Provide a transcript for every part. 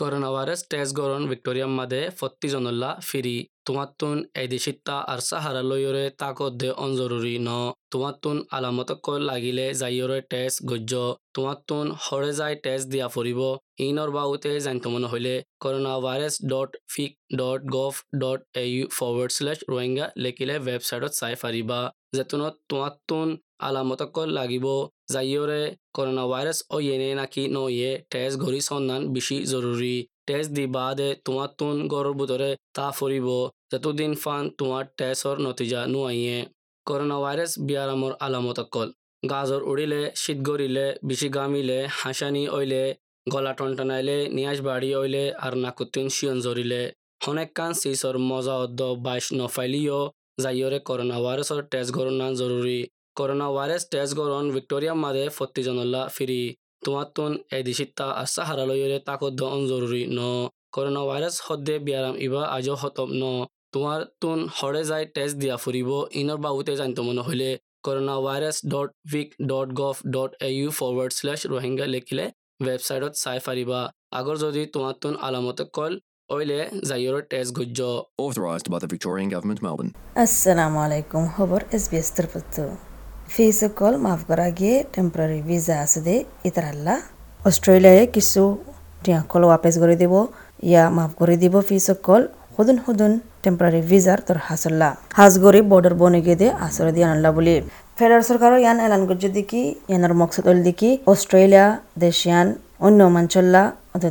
Corona virus test গরণ ভিক্টোরিয়াম মাদে ফত্তি জনল্লা ফিরি। তোমাত্তুন এদিশিত্তা আর সাহারা লইয়রে তাকদ্দে অনজরুরি ন। তোমাত্তুন আলামতক লাগিলে যাইয়রে টেস্ট গজ্য। তোমাত্তুন হরে যাই টেস্ট দিয়া ফুরিব ইনর বাউতে জানিত মনে হইলে corona virus dot vic dot gov dot A U forward slash Rohingya লেখিলে ৱেবছাইটত চাই পাৰিবা। যেতুনত তোমাত্তুন আলামতক লাগিব। যাইয়রে করোনা ভাইরাস ও ইয়েনে নাকি নইয়ে টেস্ট ঘড়ি সন্ধান বেশি জরুরি টেস্ট দি বাদে তোমার তুন গড়ের ভিতরে তা ফুরিব যতদিন ফান তোমার টেস্টর নতিজা নুয়াইয়ে করোনা ভাইরাস বিয়ারামর আলামত অকল গাজর উড়িলে শীত গড়িলে বেশি গামিলে হাসানি অইলে গলা টনটনাইলে নিয়াজ বাড়ি অইলে আর নাকুতিন শিয়ন জরিলে হনেক কান সিসর মজা অদ্দ বাইশ নফাইলিও যাইয়রে করোনা ভাইরাসর টেস্ট গড়না জরুরি করোনা ভাইরাস টেস্ট গরণ ভিক্টোরিয়া মাদে ফত্তি জনল্লা ফিরি তোমাতুন এদিশিত্তা আসা হারালয়রে তাকদ্দ অনজরুরি ন করোনা ভাইরাস হদ্দে বিয়ারাম ইবা আজও হতম ন তোমার তুন হরে যাই টেস্ট দিয়া ফুরিব ইনর বাবুতে জানিত মনে হইলে corona virus dot vic dot gov dot A U forward slash Rohingya লিখিলে ৱেবছাইটত চাই পাৰিবা আগৰ যদি তোমাৰ তুন আলামতে কল অইলে যাইয়ৰ টেষ্ট গুজ্য Authorised by the Victorian Government, Melbourne. আসসালামু আলাইকুম খবর এস বি কল মাফ করা গিয়ে টেম্পোরারি ভিসা আছে দে ইতারাল্লা অস্ট্রেলিয়ায় কিছু টিয়া কল ওয়াপেস করে দিব ইয়া মাফ করে দিব ফিস কল হুদুন হুদুন টেম্পোরারি ভিসার তোর হাসল্লা হাজগরি বর্ডার বনে গিয়ে দে আসরে দিয়ে আনলা বলি ফেডারেল সরকারও ইয়ান এলান করছে দেখি ইয়ানোর মকসদ হল দেখি অস্ট্রেলিয়া দেশিয়ান অন্য মাঞ্চল্লা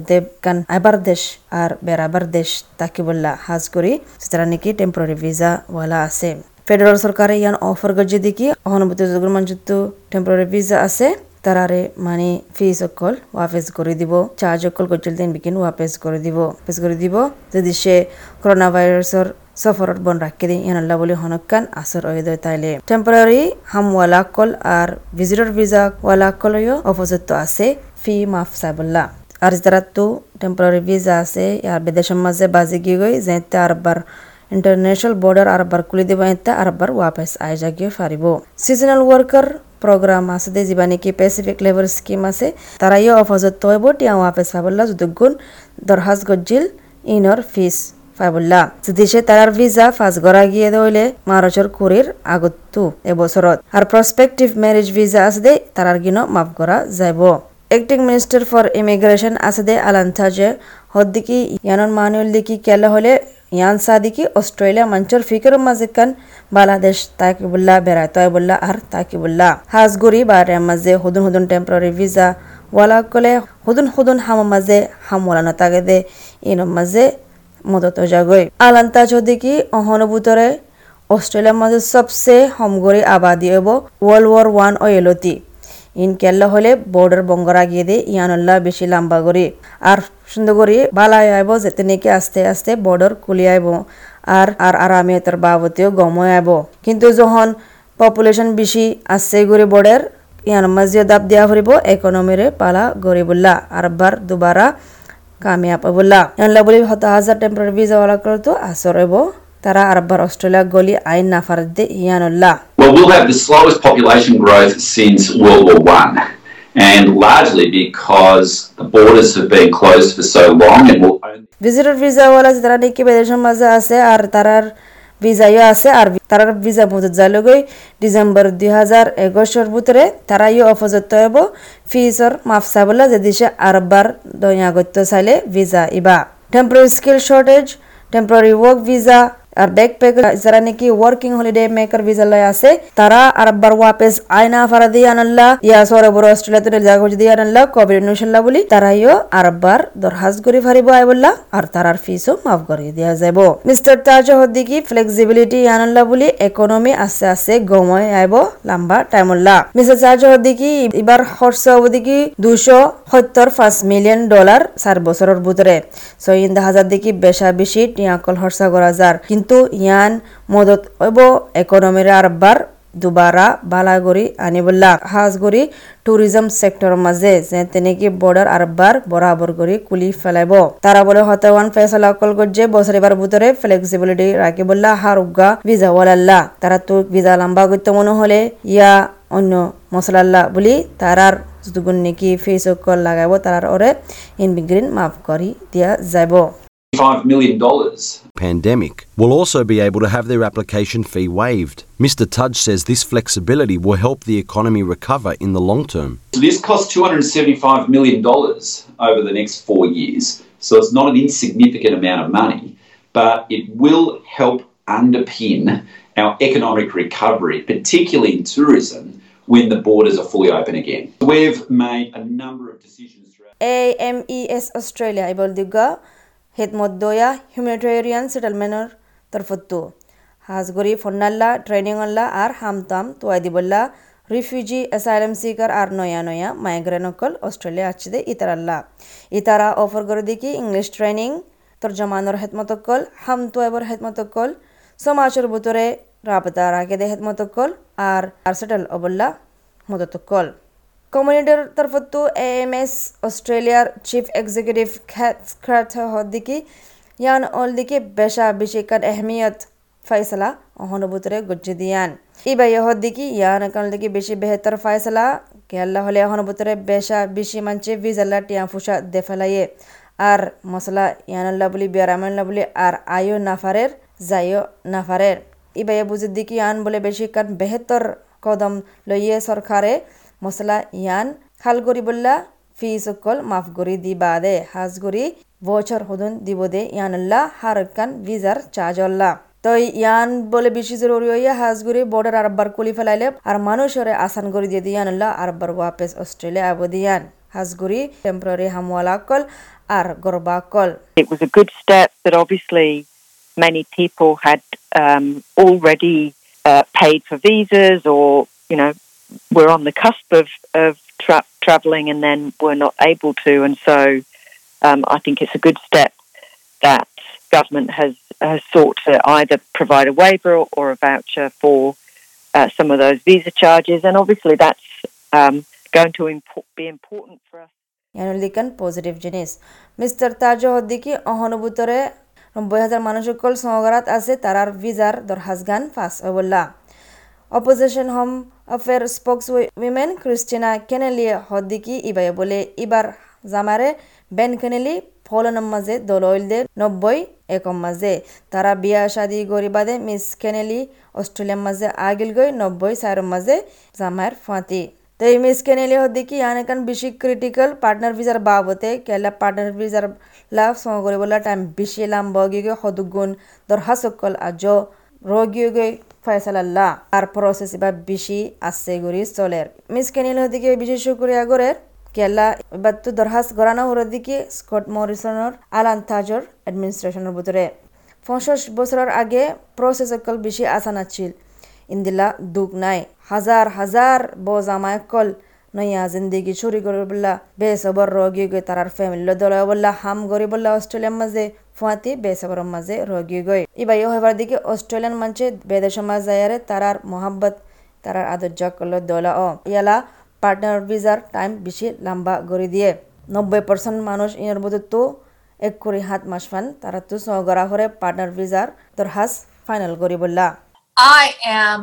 দেব কান আবার দেশ আর বেড়াবার দেশ তাকে বললা হাজ করি সেটা নাকি টেম্পোরারি ভিসা ওয়ালা আছে ফেডারেল সরকারে ইয়ান অফার করছে দেখি। অহনুভূতি যোগের মানযুক্ত টেম্পোরারি ভিসা আছে, তারারে মানে ফিস অকল ওয়াপেস করে দিব চার্জ অকল করছিল দিন বিকিন ওয়াপেস করে দিব ওয়াপেস করে দিব। যদি সে করোনা ভাইরাসর সফরত বন রাখি দিই ইয়ানাল্লা বলে হনকান আসর দই তাইলে। টেম্পোরারি হামওয়ালা কল আর ভিজিটর ভিসা ওয়ালা কলও অপযুক্ত আছে ফি মাফ সাবল্লা আর যারা তো টেম্পোরারি ভিসা আছে আর বিদেশের মাঝে বাজি গিয়ে গই যেতে আরবার আরবার খুলে দিব এতে আরবার ওয়াপেস আই জাগিয়ে ফারিব সিজনাল ওয়ার্কার প্রোগ্রাম আছে দে যিবা নেকি পেসিফিক লেভেল স্কিম আছে তারাইও অপযুক্ত হইব টিয়া ওয়াপেস পাবল্লা যদুগুণ দরহাজ গজ্জিল ইনর ফিস পাবল্লা যদি সে তারার ভিসা ফাঁস গড়া গিয়ে দইলে মারচর কুরির আগতু এবছরত আর প্রসপেক্টিভ ম্যারেজ ভিসা আছে দে তারার গিন মাফ করা যাইব এক্টিং মিনিস্টার ফর ইমিগ্রেশন আছে দে আলান্থাজে হদ্দিকি ইয়ানন মানুল দিকি কেলা হলে ইয়ান সাদিকি অস্ট্রেলিয়া মঞ্চর ফিকর মাজিকান বাংলাদেশ তাকিবুল্লাহ বেড়ায় তয়বুল্লাহ আর তাকিবুল্লাহ। হাজগুড়ি বা মাঝে হুদুন হুদুন টেম্পোরারি ভিসা ওয়ালা কলে হুদুন হুদুন হাম মাঝে হাম ওয়ালা তাগে দে ইন মাঝে মদত যাগৈ আলান্তা চৌদিকি অহনুভূতরে অস্ট্রেলিয়ার মাঝে সবসে হমগরি আবাদি হব ওয়ার্ল্ড ওয়ার ওয়ান ও এলতি ইন কেল্লা হলে বর্ডার বঙ্গরা গিয়ে দে ইয়ানুল্লাহ বেশি লম্বা করি আর সুন্দর করি বালাই আইব যেতে নাকি আস্তে আস্তে বর্ডার কুলি আইব আর আর আরামে তার বাবতেও গময় আইব। কিন্তু যখন পপুলেশন বেশি আসছে করে বর্ডার ইয়ান মাঝে দাব দিয়া ফুরিব ইকোনমিরে পালা গরিবুল্লাহ আরবার দুবারা কামিয়াব বললা। ইয়ানলা বলি হত হাজার টেম্পোরারি ভিসা ওয়ালা করতো আসর হইব তারা আরবার অস্ট্রেলিয়া গলি আইন নাফার দে ইয়ানুল্লাহ Well, we'll have the slowest population growth since World War One, and largely because the borders have been closed for so long, and will only visitor visa যারা নাকি বিদেশের মাঝে আছে আর তারার ভিসাইও আছে আর তারার ভিসা মজুদ যালগৈ ডিসেম্বর দুই হাজার একুশের ভিতরে তারাইও অপযুক্ত হব ফিসর মাফ চাবলা যে দিশে আরবার দয়া গত্য চাইলে ভিসা ইবা temporary skill shortage temporary work visa packer যারা নাকি ওয়ার্কিং হলিডে মেকার ভিসা লয় আছে, তারা আরবার ওয়াপেস আয়না ফারা দিয়ে আনাল্লা, ইয়া সরে বড় অস্ট্রেলিয়াতে জাগো যদি আনাল্লা কোভিড ইনশাল্লাহ বলি, তারাইও আরবার দরহাজ করে ফারিব আই বললা আর তারার ফিসও মাফ করে দেওয়া যাব মিস্টার তাজ হদ্দিকি ফ্লেক্সিবিলিটি আনাল্লা বলি ইকোনমি আস্তে আস্তে গময় আইব, লম্বা টাইম টাইমল্লা মিস্টার তাজ হদ্দিকি এবার খরচ হদিকি দুশো সত্তর পাঁচ মিলিয়ন ডলার চার বছরের ভিতরে। সো ইন্দা হাজার দিকে বেশা বেশি টিয়াকল খরচা করা যার। কিন্তু ইয়ান মদত হইব ইকোনমির আরবার দুবারা বালাগরি আনিবুল্লাহ হাজগরি ট্যুরিজম সেক্টর মাঝে যে তেনেকি বর্ডার আরবার বরাবর করে কুলি ফেলাইব তারা বলে হতওয়ান ফেসলা কল করছে বছরিবার ভিতরে ফ্লেক্সিবিলিটি রাখিবুল্লাহ হার উগা ভিজা ওয়ালাল্লাহ তারা তো ভিজা লম্বা করতে মনে হলে ইয়া অন্য মশলাল্লাহ বলি তারার যতগুণ নেকি ফেস কল লাগাব তারার ওরে ইনবিগ্রিন মাফ করি দিয়া যাব। $5 million. pandemic will also be able to have their application fee waived. Mr. Tudge says this flexibility will help the economy recover in the long term. So this costs $275 million over the next four years. So it's not an insignificant amount of money, but it will help underpin our economic recovery, particularly in tourism, when the borders are fully open again. We've made a number of decisions throughout. AMES Australia ibol diga hitmod doya humanitarian settlement tarfattu hasgori fonnalla training alla ar hamtam tuai dibolla refugee asylum seeker are ನೋಯ ನೋಯ ಮೈಗ್ರೆನೊಕಲ್ Australia ಹಚ್ಚಿದೆ ಈ ಥರ ಅಲ್ಲ ಈ ಥರ offer ಗರದಿಕ್ಕಿ English training তর্জমানোর হেতমতকল হামতো এবার হেতমতকল সমাজের ভিতরে রাবতা রাখে দে হেতমতকল আর আর সেটেল অবল্লা মদতকল তরফতো এ এম এস অস্ট্রেলিয়ার চিফ এক্সিকিউটিভ খ্যাত হদ্দিকি ইয়ান অল দিকে বেশা বিশেকান এহমিয়ত ফয়সলা অহনুভূতরে গজ্জে দিয়ান ইবা ইহদ্দিকি ইয়ান কাল দিকে বেশি বেহতর ফয়সলা কে আল্লাহ হলে অহনুভূতরে বেশা বেশি মানছে ভিজাল্লা টিয়া ফুসা দেফেলাইয়ে। আর মশলা ইয়ানাল্লা বলি বিয়ারামাল্লা বলি আর আয়ো নাফারের যাইও নাফারের ইবাইয়া বুঝির দিকে ইয়ান বলে বেশি কান বেহতর কদম লইয়ে সরকারে মশলা ইয়ান খাল করি বললা ফি সকল মাফ করি দি বাদে। হাজ করি বছর হদুন দিব দে ইয়ানাল্লা হারকান ভিজার চাজল্লা তো ইয়ান বলে বেশি জরুরি হইয়া হাজগুড়ি বর্ডার আরবার কুলি ফেলাইলে আর মানুষরে আসান করে দিয়ে দিয়ানুল্লাহ আরবার ওয়াপেস অস্ট্রেলিয়া আবদিয়ান হাজগুড়ি টেম্পোরারি হামওয়ালা কল আর গরবা কল। Was a good step that obviously many people had um, already uh, paid for or, you know, were on the cusp of, of tra- travelling and then were not able to. And so um, I think it's a good step that government has, has sought to either provide a waiver or, or a voucher for uh, some of those visa charges. And obviously that's um, going to impo- be important for us. ইয়ানুলিকান positive জিনিস mister Taj হদ্দিকি অহনুভূতরে নব্বই হাজার মানুষ সকল সহগারাত আছে তারার ভিজার দরহাজগান ফাস অবল্লা opposition home অফের spokeswomen Kristina Keneally হদ্দিকি ইবাই বলে ইবার জামারে বেন কেনেলি ফলনের মাঝে দলইল দে নব্বই একম মাঝে। তারা বিয়া শাদি গরিবাদে মিস কেনেলি অস্ট্রেলিয়ার মাঝে আগিল গই নব্বই চার মাঝে জামায়ের ফাঁতি। তো এই মিস কেনেলি হদ্দিকি ইয়ানেকান বেশি ক্রিটিক্যাল পার্টনার ভিসার বাবতে কেলা পার্টনার ভিসার লাভ সঙ্গ করিবলা টাইম বেশি লাম বগিগে সদুগুণ দরহাসকল আজ রগিগে ফয়সালাল্লা আর প্রসেস এবার বেশি আছে গরি চলের। মিস কেনেলি হদ্দিকি বিশেষ করে আগরের কেলা এবার তো দরহাস গড়ানো ওর দিকে স্কট মরিসনের আলান তাজর অ্যাডমিনিস্ট্রেশনের ভিতরে। পঞ্চাশ বছরের আগে প্রসেস অকল বেশি আসান আছিল। ইন্দিলা দুঃখ নাই। হাজার হাজার বজামায় কল নইয়া জিন্দিগি চুরি করে বললা বেসবর রগি তারার ফ্যামিলি দল বললা, হাম গরি বললা অস্ট্রেলিয়ার মাঝে ফুয়াতি বেসবর মাঝে রগি গই ইবাই হইবার দিকে অস্ট্রেলিয়ান মানছে বেদে সমাজ যায়ারে তারার মোহাব্বত, তারার আদর্য করল দলা ও ইয়ালা পার্টনার ভিসার টাইম বেশি লম্বা করে দিয়ে। নব্বই পার্সেন্ট মানুষ ইনের মধ্যে তো এক করে হাত মাস ফান, তারা তো সহগরা হরে পার্টনার ভিসার দরহাস ফাইনাল করি বললা I am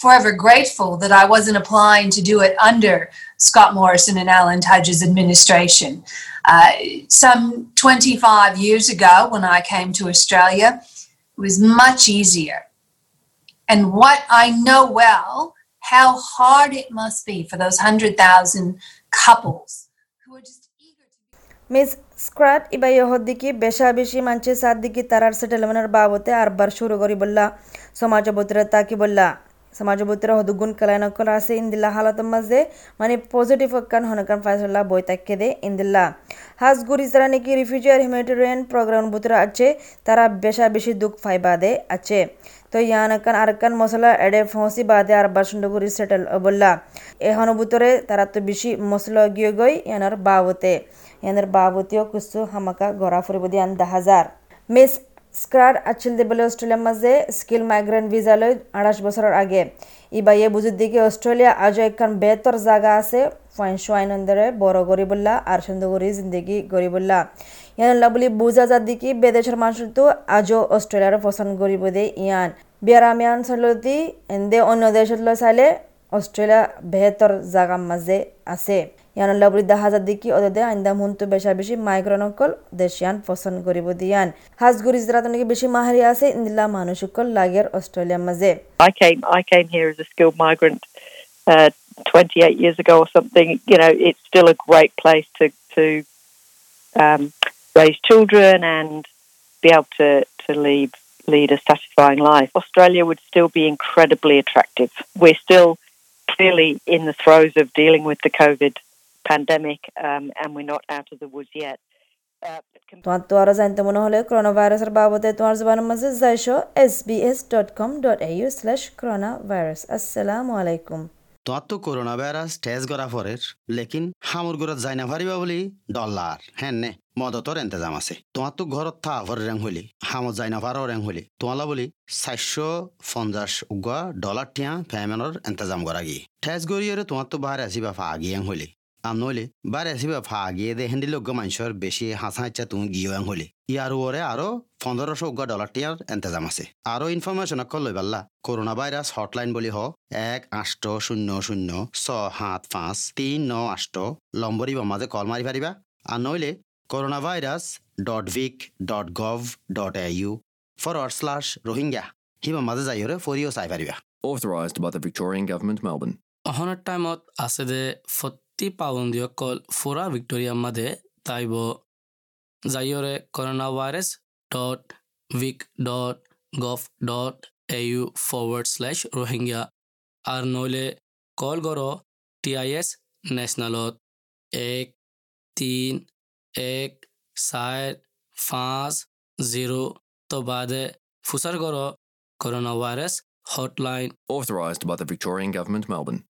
forever grateful that I wasn't applying to do it under Scott Morrison and Alan Tudge's administration. Uh, some 25 years ago, when I came to Australia, it was much easier. And what I know well, how hard it must be for those 100,000 couples who are just eager to be. Miss স্ক্রাট ইবা ইহদ্দিকি বেশা বেশি মানছে সাদ্দিকি তারার সেটেলমেন্টের বাবতে আরবার শুরু করি বললা সমাজ বতরে তাকি বললা সমাজ বতরে হদুগুণ কলায়নকল আছে ইন্দিল্লা হালাতের মাঝে মানে পজিটিভ কান হনকান ফাইসল্লা বই তাকে দে ইন্দিল্লা হাজ গুরি নাকি রিফিউজি আর হিউম্যানিটেরিয়ান প্রোগ্রাম বুতরে আছে তারা বেশা বেশি দুঃখ ফাইবাদে আছে তো ইয়ানকান আরকান মশলা এডে ফসি বাদে আর বাসুন্ড সেটেল বললা এহন বুতরে তারা তো বেশি মশলা গিয়ে গই ইয়ানার বাবতে ইয়ানের বাবতীয় কিছু হামাকা গড়া ফুরিব দিয়ান দা হাজার মিস স্ক্রাড আছিল দেবলে অস্ট্রেলিয়ার মাঝে স্কিল মাইগ্রেন্ট ভিসা লই আঠাশ বছরের আগে। ইবাইয়ে বুঝির দিকে অস্ট্রেলিয়া আজও একখান বেতর জায়গা আছে ফাইন সোয়াইনন্দরে বড় গরিবুল্লা আর সুন্দরী জিন্দগি গরিবুল্লা ইয়ানুল্লাহ বলি বুঝা যার দিকে বেদেশের মানুষ তো আজও অস্ট্রেলিয়ার পছন্দ গরিব দে ইয়ান। বিয়ারামিয়ান চলতি এন্দে অন্য দেশত চাইলে অস্ট্রেলিয়া বেহতর জাগার মাঝে আছে। ಯಾನಲ್ಲಬ್ರಿದ್ದ ಹಾಜದಿಕ್ಕಿ ಒದದೆ ಅಂದ ಮುಂತು ಬೆಶ ಬಿಸಿ ಮೈಕ್ರೋನೊಕ್ಕಲ್ ದೇಶಿಯಾನ್ ಪಸಂದ್ ಕರಿಬ ದಿಯಾನ್ ಹಾಜ್ಗುರ್ ಇಜ್ರಾತನಿಗೆ ಬಿಸಿ ಮಾಹರಿ ಆಸೆ ಇಂದಿಲ್ಲ ಮಾನುಷುಕ್ಕಲ್ ಲಾಗಿಯರ್ ಆಸ್ಟ್ರೇಲಿಯಾ ಮಜೆ I came I came here as a skilled migrant uh, 28 years ago or something. You know it's still a great place to to um, raise children and be able to to lead lead a satisfying life, Australia would still be incredibly attractive. We're still clearly in the throes of dealing with the COVID pandemic, um, and we're not out of the woods yet. Uh, তোমার তো আরও জানতে মনে হলে corona ভাইরাসের বাবদে তোমার জবানের মাঝে যাইছো S B S dot com dot A U slash corona virus আসসালামু আলাইকুম। তোমার তো করোনা ভাইরাস টেস্ট করা পরের লেকিন হামুর ঘরত যাই না পারিবা বলি ডলার হ্যাঁ নে মদতর এন্তেজাম আছে। তোমার তো ঘরত থা ভর রেং হইলি হামত যাই না পারো রেং হইলি। তোমালা বলি চারশো পঞ্চাশ উগা ডলার টিয়া পেমেন্টর এন্তেজাম করা গিয়ে টেস্ট করিয়ে তোমার তো বাহারে আসিবা ফা আগিয়ে হইলি। আম নইলে বারে আসিবা ফা আগিয়ে দে হেন্দি লোক মানুষের বেশি হাসা ইচ্ছা তুমি গিয়ে হইলি ইয়ার ওরে আরও পনেরোশো উগা ডলার টিয়ার এন্তেজাম আছে আরও ইনফরমেশন অকল লৈ পাল্লা করোনা ভাইরাস হটলাইন বুলি হ এক আষ্ট শূন্য শূন্য ছ সাত পাঁচ তিন ন আষ্ট লম্বরিব মাজে কল মারি পাৰিবা আৰু নইলে corona virus dot vic dot gov dot A U forward slash Rohingya Hiba মাজে যাইরে ফরিও চাই পাৰিবা Authorised by the Victorian Government, Melbourne. অহনৰ টাইমত আছে যে ফৰ্টি পাউণ্ডিয়কল ফুৰা ভিক্টৰিয়াৰ মাদে তাইব যাইৰে corona virus dot vic dot gov dot A U forward slash Rohingya আৰু নহ'লে কল কৰ টি আই এছ নেশ্যনেলত এক তিন এক চাৰ পাঁচ জিৰ' তো বাদে ফুচাৰ কৰ corona virus hotline Authorised by